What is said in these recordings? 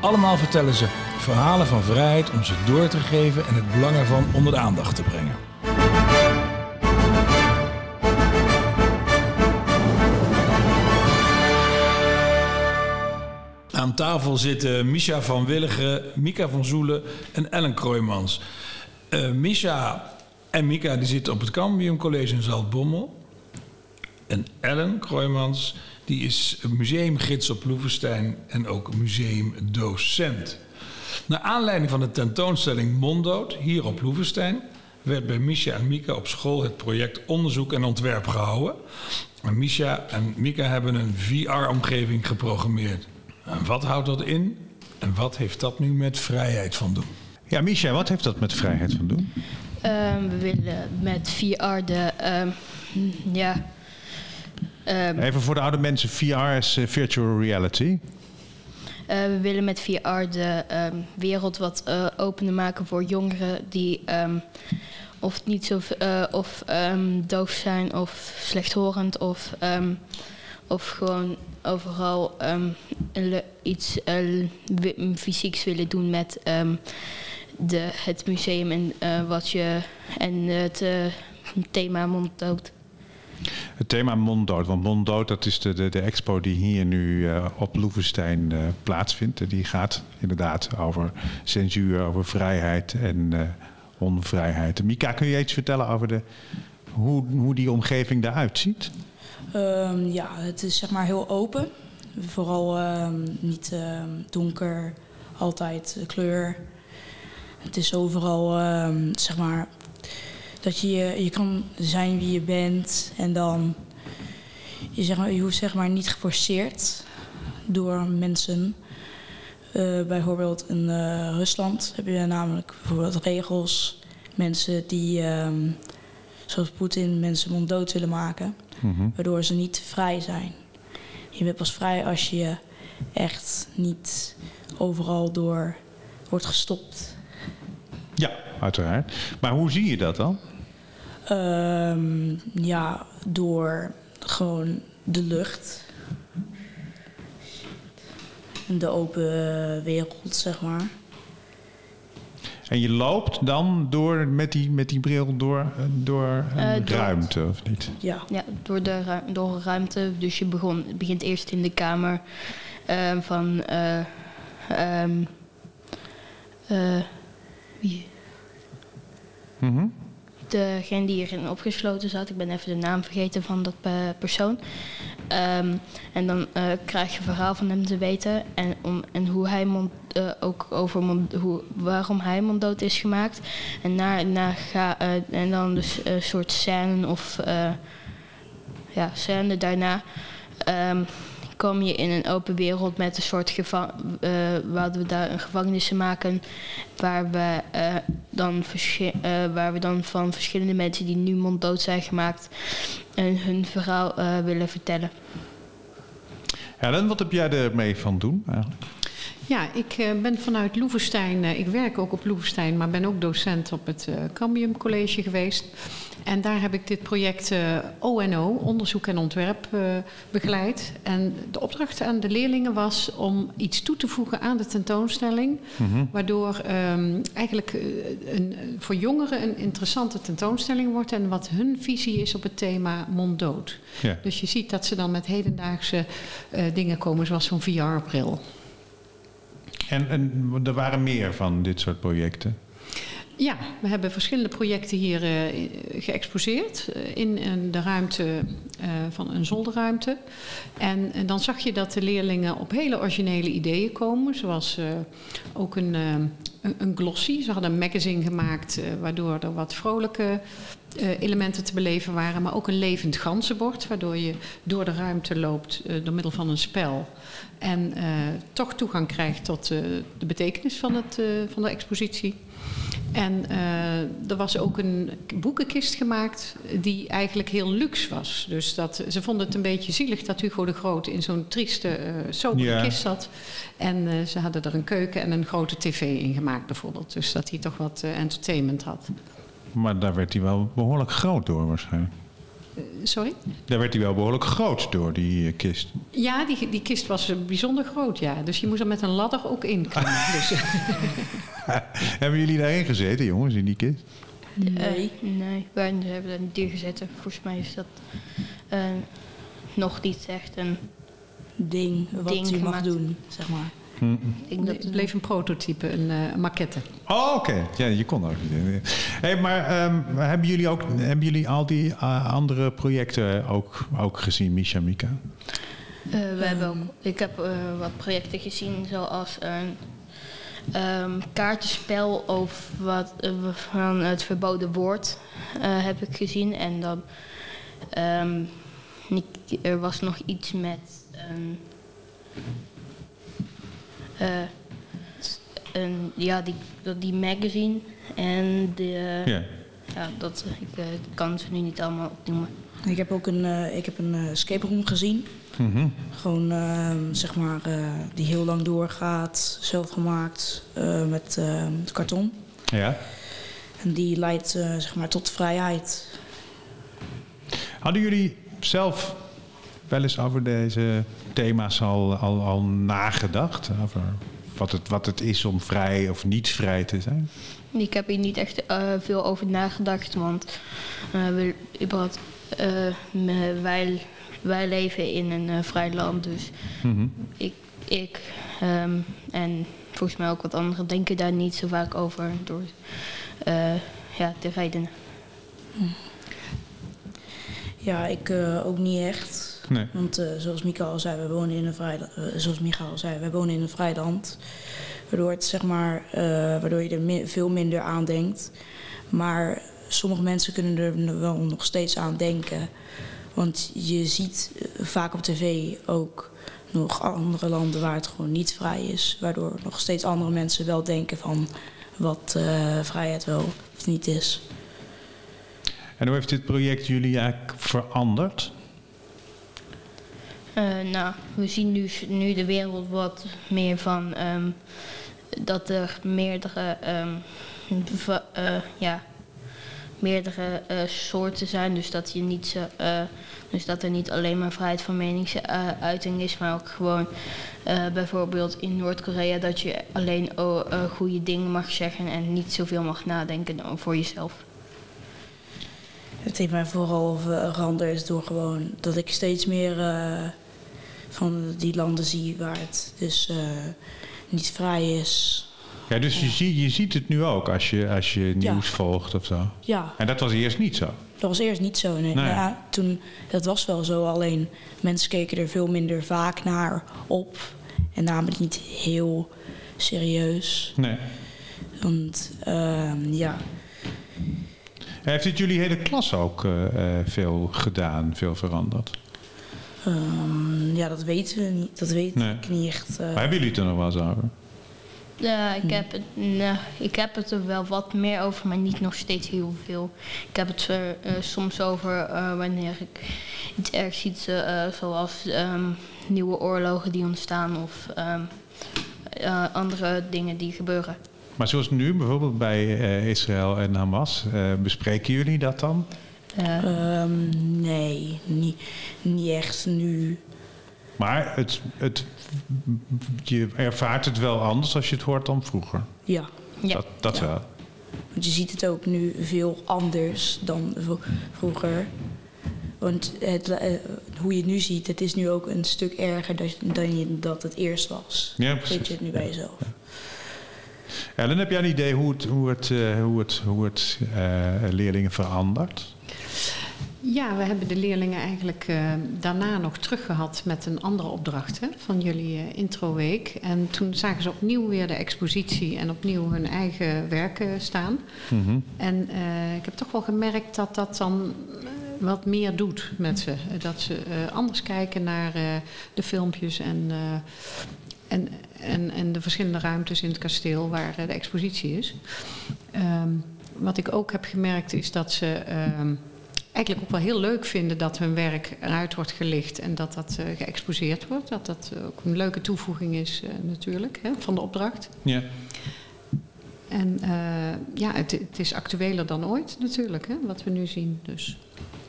Allemaal vertellen ze verhalen van vrijheid om ze door te geven en het belang ervan onder de aandacht te brengen. Aan tafel zitten Misha van Willigen, Mika van Zoelen en Ellen Kroijmans. Uh, Misha en Mika die zitten op het Cambium College in Zaltbommel. En Ellen Kroijmans die is museumgids op Loevestein en ook museumdocent. Naar aanleiding van de tentoonstelling Mondood hier op Loevestein werd bij Misha en Mika op school het project onderzoek en ontwerp gehouden. En Misha en Mika hebben een VR-omgeving geprogrammeerd. En wat houdt dat in? En wat heeft dat nu met vrijheid van doen? Ja, Misha, wat heeft dat met vrijheid van doen? Um, we willen met VR de. Um, ja. Um, Even voor de oude mensen: VR is uh, virtual reality. Uh, we willen met VR de wereld wat uh, opener maken voor jongeren die of niet zo of doof zijn of slechthorend of, of gewoon overal iets fysieks willen doen met de, het museum en wat je en het thema monddood. Het thema monddood, want monddood dat is de, de, de expo die hier nu uh, op Loevestein plaatsvindt. Die gaat inderdaad over censuur, over vrijheid en onvrijheid. Mika, kun je iets vertellen over de, hoe, hoe die omgeving eruit ziet? Um, ja, het is zeg maar heel open. Vooral um, niet um, donker, altijd kleur. Het is overal, zeg maar, dat je, je kan zijn wie je bent en dan, je, zeg maar, je hoeft zeg maar niet geforceerd door mensen. Uh, bijvoorbeeld in uh, Rusland heb je namelijk bijvoorbeeld regels, mensen die, uh, zoals Poetin, mensen monddood willen maken, mm -hmm. waardoor ze niet vrij zijn. Je bent pas vrij als je echt niet overal door wordt gestopt. Ja, uiteraard. Maar hoe zie je dat dan? Um, ja, door gewoon de lucht. En de open wereld, zeg maar. En je loopt dan door, met, die, met die bril door, door een uh, ruimte, of niet? Ja, ja door, de, door een ruimte. Dus je begon, begint eerst in de kamer uh, van... Uh, um, wie? Mm Degene die erin opgesloten zat, ik ben even de naam vergeten van dat persoon. Um, en dan uh, krijg je een verhaal van hem te weten en, om, en hoe hij uh, ook over hoe, waarom hij monddood is gemaakt. En, na, na ga, en dan dus een soort scène of ja, scène daarna. Um, kom je in een open wereld met een soort gevangen. Uh, waar we daar een gevangenis maken. Waar we, uh, dan uh, waar we dan van verschillende mensen die nu monddood zijn gemaakt. en hun verhaal willen vertellen. Helen, wat heb jij ermee van doen eigenlijk? Ja, ik uh, ben vanuit Loevestein, uh, ik werk ook op Loevestein, maar ben ook docent op het uh, Cambium College geweest. En daar heb ik dit project ONO, Onderzoek en Ontwerp, begeleid. En de opdracht aan de leerlingen was om iets toe te voegen aan de tentoonstelling. Mm -hmm. Waardoor um, eigenlijk een, voor jongeren een interessante tentoonstelling wordt. En wat hun visie is op het thema monddood. Ja. Dus je ziet dat ze dan met hedendaagse dingen komen, zoals zo'n VR-bril. En, en er waren meer van dit soort projecten? Ja, we hebben verschillende projecten hier uh, geëxposeerd uh, in, in, de ruimte van een zolderruimte. En, en, dan zag je dat de leerlingen op hele originele ideeën komen, zoals ook een, een, een, glossy. Ze hadden een magazine gemaakt waardoor er wat vrolijke elementen te beleven waren, maar ook een levend ganzenbord, waardoor je door de ruimte loopt door middel van een spel. En toch toegang krijgt tot de betekenis van, het, van de expositie. En eh, er was ook een boekenkist gemaakt die eigenlijk heel luxe was. Dus dat, ze vonden het een beetje zielig dat Hugo de Groot in zo'n trieste, eh sobere Ja. kist zat. En eh, ze hadden er een keuken en een grote tv in gemaakt bijvoorbeeld. Dus dat hij toch wat eh, entertainment had. Maar daar werd hij wel behoorlijk groot door waarschijnlijk. Eh, sorry? Daar werd hij wel behoorlijk groot door, die eh, kist. Ja, die, die kist was eh, bijzonder groot, ja. Dus je moest er met een ladder ook in klimmen. dus, eh, Hebben jullie daarin gezeten, jongens, in die kist? Nee. Eh, nee, wij hebben er niet in gezeten. Volgens mij is dat eh, nog niet echt een... Ding wat Ding je mag gemaakt. doen, zeg maar. Ik denk dat het bleef een prototype, een eh, maquette. Oh, oké. Ja, je kon ook niet. Hey, maar ehm, hebben jullie ook hebben jullie al die andere projecten ook, ook gezien, Misha Mika? Eh, we hebben ook, ik heb eh, wat projecten gezien, zoals een ehm, kaartenspel over wat, eh, van het verboden woord eh, heb ik gezien. En dan ehm, er was nog iets met een, eh, een ja, die, die magazine en de, Ja. ja, dat, ik kan ze nu niet allemaal opnoemen. Ik heb ook een, eh, ik heb een eh, escape room gezien. Mhm. Gewoon, ehm, zeg maar, eh, die heel lang doorgaat, zelf gemaakt, eh, met karton. Ja. En die leidt, zeg maar, tot vrijheid. Hadden jullie zelf wel eens over deze thema's al, al, al nagedacht? Over wat het, wat het is om vrij of niet vrij te zijn? Ik heb hier niet echt eh, veel over nagedacht, want eh, we, wij, wij leven in een eh, vrij land, dus Mhm. ik, ik ehm, en volgens mij ook wat anderen denken daar niet zo vaak over door eh, ja, de redenen. Ja, ik eh, ook niet echt. Nee. Want eh, zoals Mika al zei, we wonen in een vrij, eh, zoals Micha al zei, we wonen in een vrij land. Waardoor, het, zeg maar, eh, waardoor je er mi- veel minder aan denkt. Maar sommige mensen kunnen er wel nog steeds aan denken. Want je ziet eh, vaak op tv ook nog andere landen waar het gewoon niet vrij is. Waardoor nog steeds andere mensen wel denken van wat eh, vrijheid wel of niet is. En hoe heeft dit project jullie eigenlijk veranderd? Eh, nou, we zien nu, nu de wereld wat meer van ehm, dat er meerdere, ehm, eh, ja, meerdere eh, soorten zijn. Dus dat, je niet zo, eh, dus dat er niet alleen maar vrijheid van meningsuiting is, maar ook gewoon eh, bijvoorbeeld in Noord-Korea dat je alleen oh, goede dingen mag zeggen en niet zoveel mag nadenken voor jezelf. Het heeft mij vooral veranderd door gewoon dat ik steeds meer van die landen zie waar het dus niet vrij is. Ja, dus Je, zie, je ziet het nu ook als je, als je nieuws volgt of zo. Ja, En dat was eerst niet zo. dat was eerst niet zo. Nee. Nee. Ja, toen, dat was wel zo, alleen mensen keken er veel minder vaak naar op en namen het niet heel serieus. Nee. Want ehm, ja, Heeft het jullie hele klas ook eh, eh, veel gedaan, veel veranderd? ehm, ja, dat weten we niet. Dat weet Nee. ik niet echt. eh. Maar hebben jullie het er nog wel eens over? Ja, ik heb, het, nou, ik heb het er wel wat meer over, maar niet nog steeds heel veel. Ik heb het er eh, soms over eh, wanneer ik iets ergs zie, eh, zoals ehm, nieuwe oorlogen die ontstaan of ehm, eh, andere dingen die gebeuren. Maar zoals nu bijvoorbeeld bij eh, Israël en Hamas, eh, bespreken jullie dat dan? Eh, Ehm, nee, niet, niet echt nu. Maar het, het, je ervaart het wel anders als je het hoort dan vroeger. Ja, ja. Dat, dat Ja. wel. want je ziet het ook nu veel anders dan vro- vroeger. Want het, eh, hoe je het nu ziet, het is nu ook een stuk erger dan, je, dat het eerst was. Ja, Weet precies. je het nu bij jezelf? Ellen, heb jij een idee hoe het, hoe het, eh, hoe het, hoe het eh, leerlingen verandert? Ja, we hebben de leerlingen eigenlijk eh, daarna nog teruggehad met een andere opdracht hè, van jullie eh, introweek. En toen zagen ze opnieuw weer de expositie en opnieuw hun eigen werken staan. Mhm. En eh, ik heb toch wel gemerkt dat dat dan wat meer doet met ze. Dat ze anders kijken naar de filmpjes en en, en, en de verschillende ruimtes in het kasteel waar de expositie is. Ehm, wat ik ook heb gemerkt is dat ze ehm, eigenlijk ook wel heel leuk vinden dat hun werk eruit wordt gelicht en dat dat eh, geëxposeerd wordt. Dat dat ook een leuke toevoeging is eh, natuurlijk hè, van de opdracht. Ja. En eh, ja, het, het is actueler dan ooit natuurlijk, hè, wat we nu zien. Dus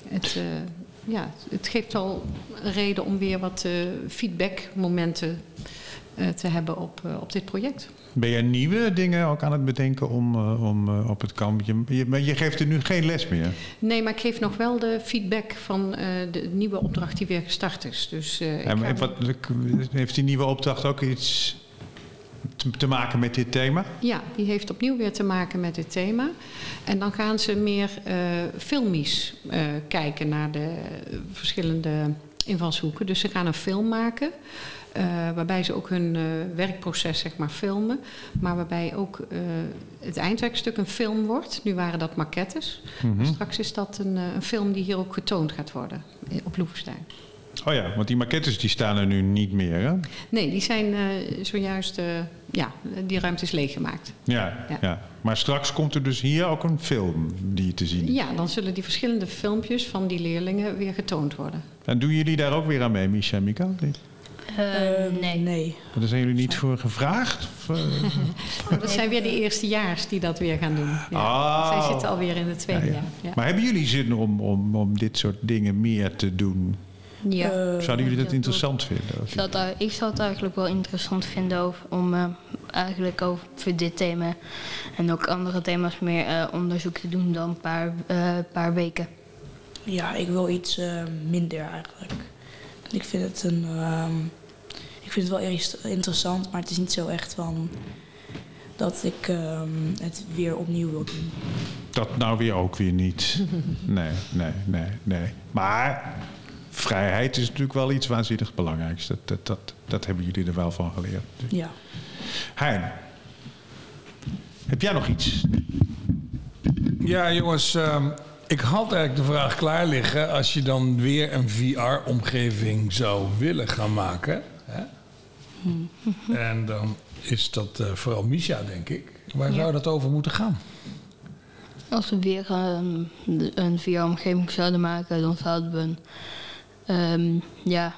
het, eh, ja, het geeft al reden om weer wat eh, feedbackmomenten eh, te hebben op, eh, op dit project. Ben je nieuwe dingen ook aan het bedenken om, eh, om eh, op het kamp? Je, maar je geeft er nu geen les meer. Nee, maar ik geef nog wel de feedback van eh, de nieuwe opdracht die weer gestart is. Dus, eh, wat, heeft die nieuwe opdracht ook iets te, maken met dit thema? Ja, die heeft opnieuw weer te maken met dit thema. En dan gaan ze meer eh filmisch eh, kijken naar de verschillende invalshoeken. Dus ze gaan een film maken. Eh, waarbij ze ook hun eh, werkproces zeg maar, filmen. Maar waarbij ook eh, het eindwerkstuk een film wordt. Nu waren dat maquettes. Mhm. Straks is dat een, een film die hier ook getoond gaat worden op Loevestein. Oh ja, want die maquettes die staan er nu niet meer. Hè? Nee, die zijn zojuist, ja, die ruimte is leeggemaakt. Ja, ja. Ja. Maar straks komt er dus hier ook een film die te zien is. Ja, dan zullen die verschillende filmpjes van die leerlingen weer getoond worden. En doen jullie daar ook weer aan mee, Micha en Mika? Eh, Ehm, nee. nee. Daar zijn jullie niet voor gevraagd? Of, eh? Dat zijn weer de eerstejaars die dat weer gaan doen. Ja. Oh. Zij zitten alweer in het tweede Ja, ja. jaar. Ja. Maar hebben jullie zin om, om, om dit soort dingen meer te doen? Ja. Zouden jullie dat interessant vinden? Ik zou, het, eigenlijk- ik zou het eigenlijk wel interessant vinden over, om eh, eigenlijk over dit thema en ook andere thema's meer eh, onderzoek te doen dan een paar, eh, paar weken. Ja, ik wil iets eh, minder eigenlijk. Ik vind het een. ehm, ik vind het wel erg interessant, maar het is niet zo echt van dat ik ehm, het weer opnieuw wil doen. Dat nou weer ook weer niet. Nee, nee, nee, nee. Maar vrijheid is natuurlijk wel iets waanzinnig belangrijks. Dat, dat, dat, dat hebben jullie er wel van geleerd. Ja. Hein, heb jij nog iets? Ja, jongens, ehm, ik had eigenlijk de vraag klaar liggen. Als je dan weer een VR-omgeving zou willen gaan maken. Hè? En dan is dat eh, vooral Misha, denk ik. Waar zou dat over moeten gaan? Als we weer ehm, een VR-omgeving zouden maken, dan zouden we een, ehm, ja,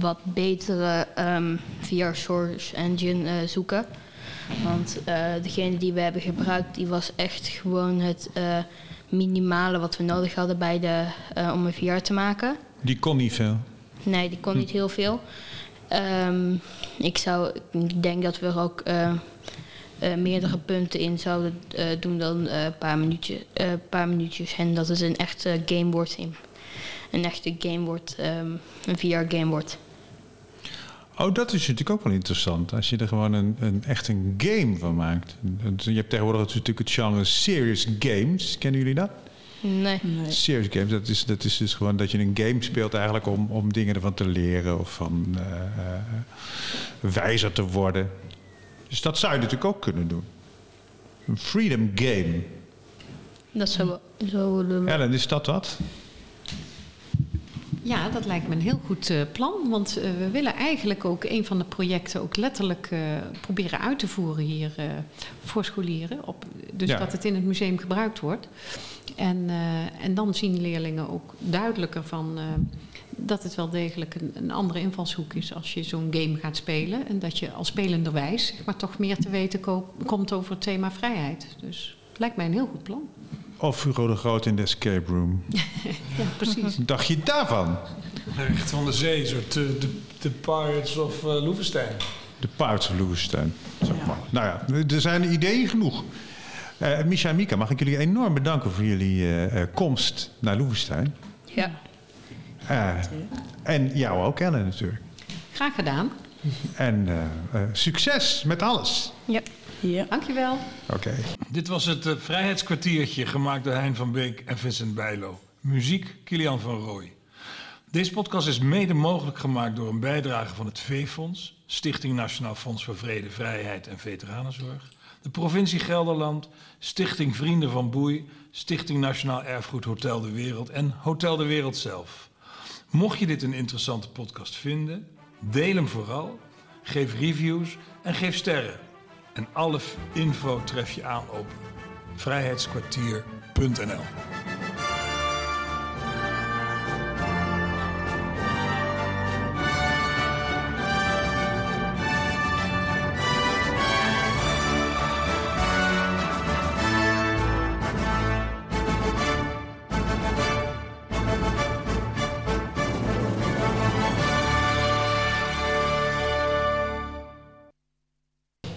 wat betere ehm, VR-source engine eh, zoeken. Want eh, degene die we hebben gebruikt, die was echt gewoon het eh, minimale wat we nodig hadden bij de, eh, om een VR te maken. Die kon niet veel. Nee, die kon niet heel veel. Ehm, ik, zou, ik denk dat we er ook eh, eh, meerdere punten in zouden eh, doen dan een paar, minuutjes, paar minuutjes. En dat het een echte game. In, een echte game ehm, een VR-game. Oh, dat is natuurlijk ook wel interessant. Als je er gewoon een, een, echt een game van maakt. Je hebt tegenwoordig natuurlijk het genre serious games. Kennen jullie dat? Nee. Nee. Serious games, dat is, dat is dus gewoon dat je een game speelt eigenlijk om, om dingen ervan te leren of van eh, eh, wijzer te worden. Dus dat zou je natuurlijk ook kunnen doen. Een freedom game. Dat zou wel. De, Ellen, is dat wat? Ja, dat lijkt me een heel goed eh, plan. Want eh, we willen eigenlijk ook een van de projecten ook letterlijk eh, proberen uit te voeren hier voor scholieren. Op, dus Ja. dat het in het museum gebruikt wordt. En, en dan zien leerlingen ook duidelijker van dat het wel degelijk een, een andere invalshoek is als je zo'n game gaat spelen. En dat je als spelenderwijs zeg maar, toch meer te weten ko- komt over het thema vrijheid. Dus het lijkt mij een heel goed plan. Of Hugo de Groot in de escape room. Ja, precies. Wat dacht je daarvan? Recht van de zee, soort de, de, de Pirates of uh, Loevestein. De Pirates of Loevestein. Zeg maar. Nou ja, er zijn ideeën genoeg. Eh Misha en Mika, mag ik jullie enorm bedanken voor jullie eh, eh, komst naar Loevestein. ja. Eh, en jou ook, Ellen, natuurlijk. Graag gedaan. En succes met alles. ja. Ja. Dankjewel. Oké. Dit was het eh, Vrijheidskwartiertje, gemaakt door Hein van Beek en Vincent Bijlo. Muziek, Kilian van Rooij. Deze podcast is mede mogelijk gemaakt door een bijdrage van het V-Fonds, Stichting Nationaal Fonds voor Vrede, Vrijheid en Veteranenzorg, de provincie Gelderland, Stichting Vrienden van Boei, Stichting Nationaal Erfgoed Hotel de Wereld en Hotel de Wereld zelf. Mocht je dit een interessante podcast vinden, deel hem vooral geef reviews en geef sterren. En alle info tref je aan op vrijheidskwartier.nl.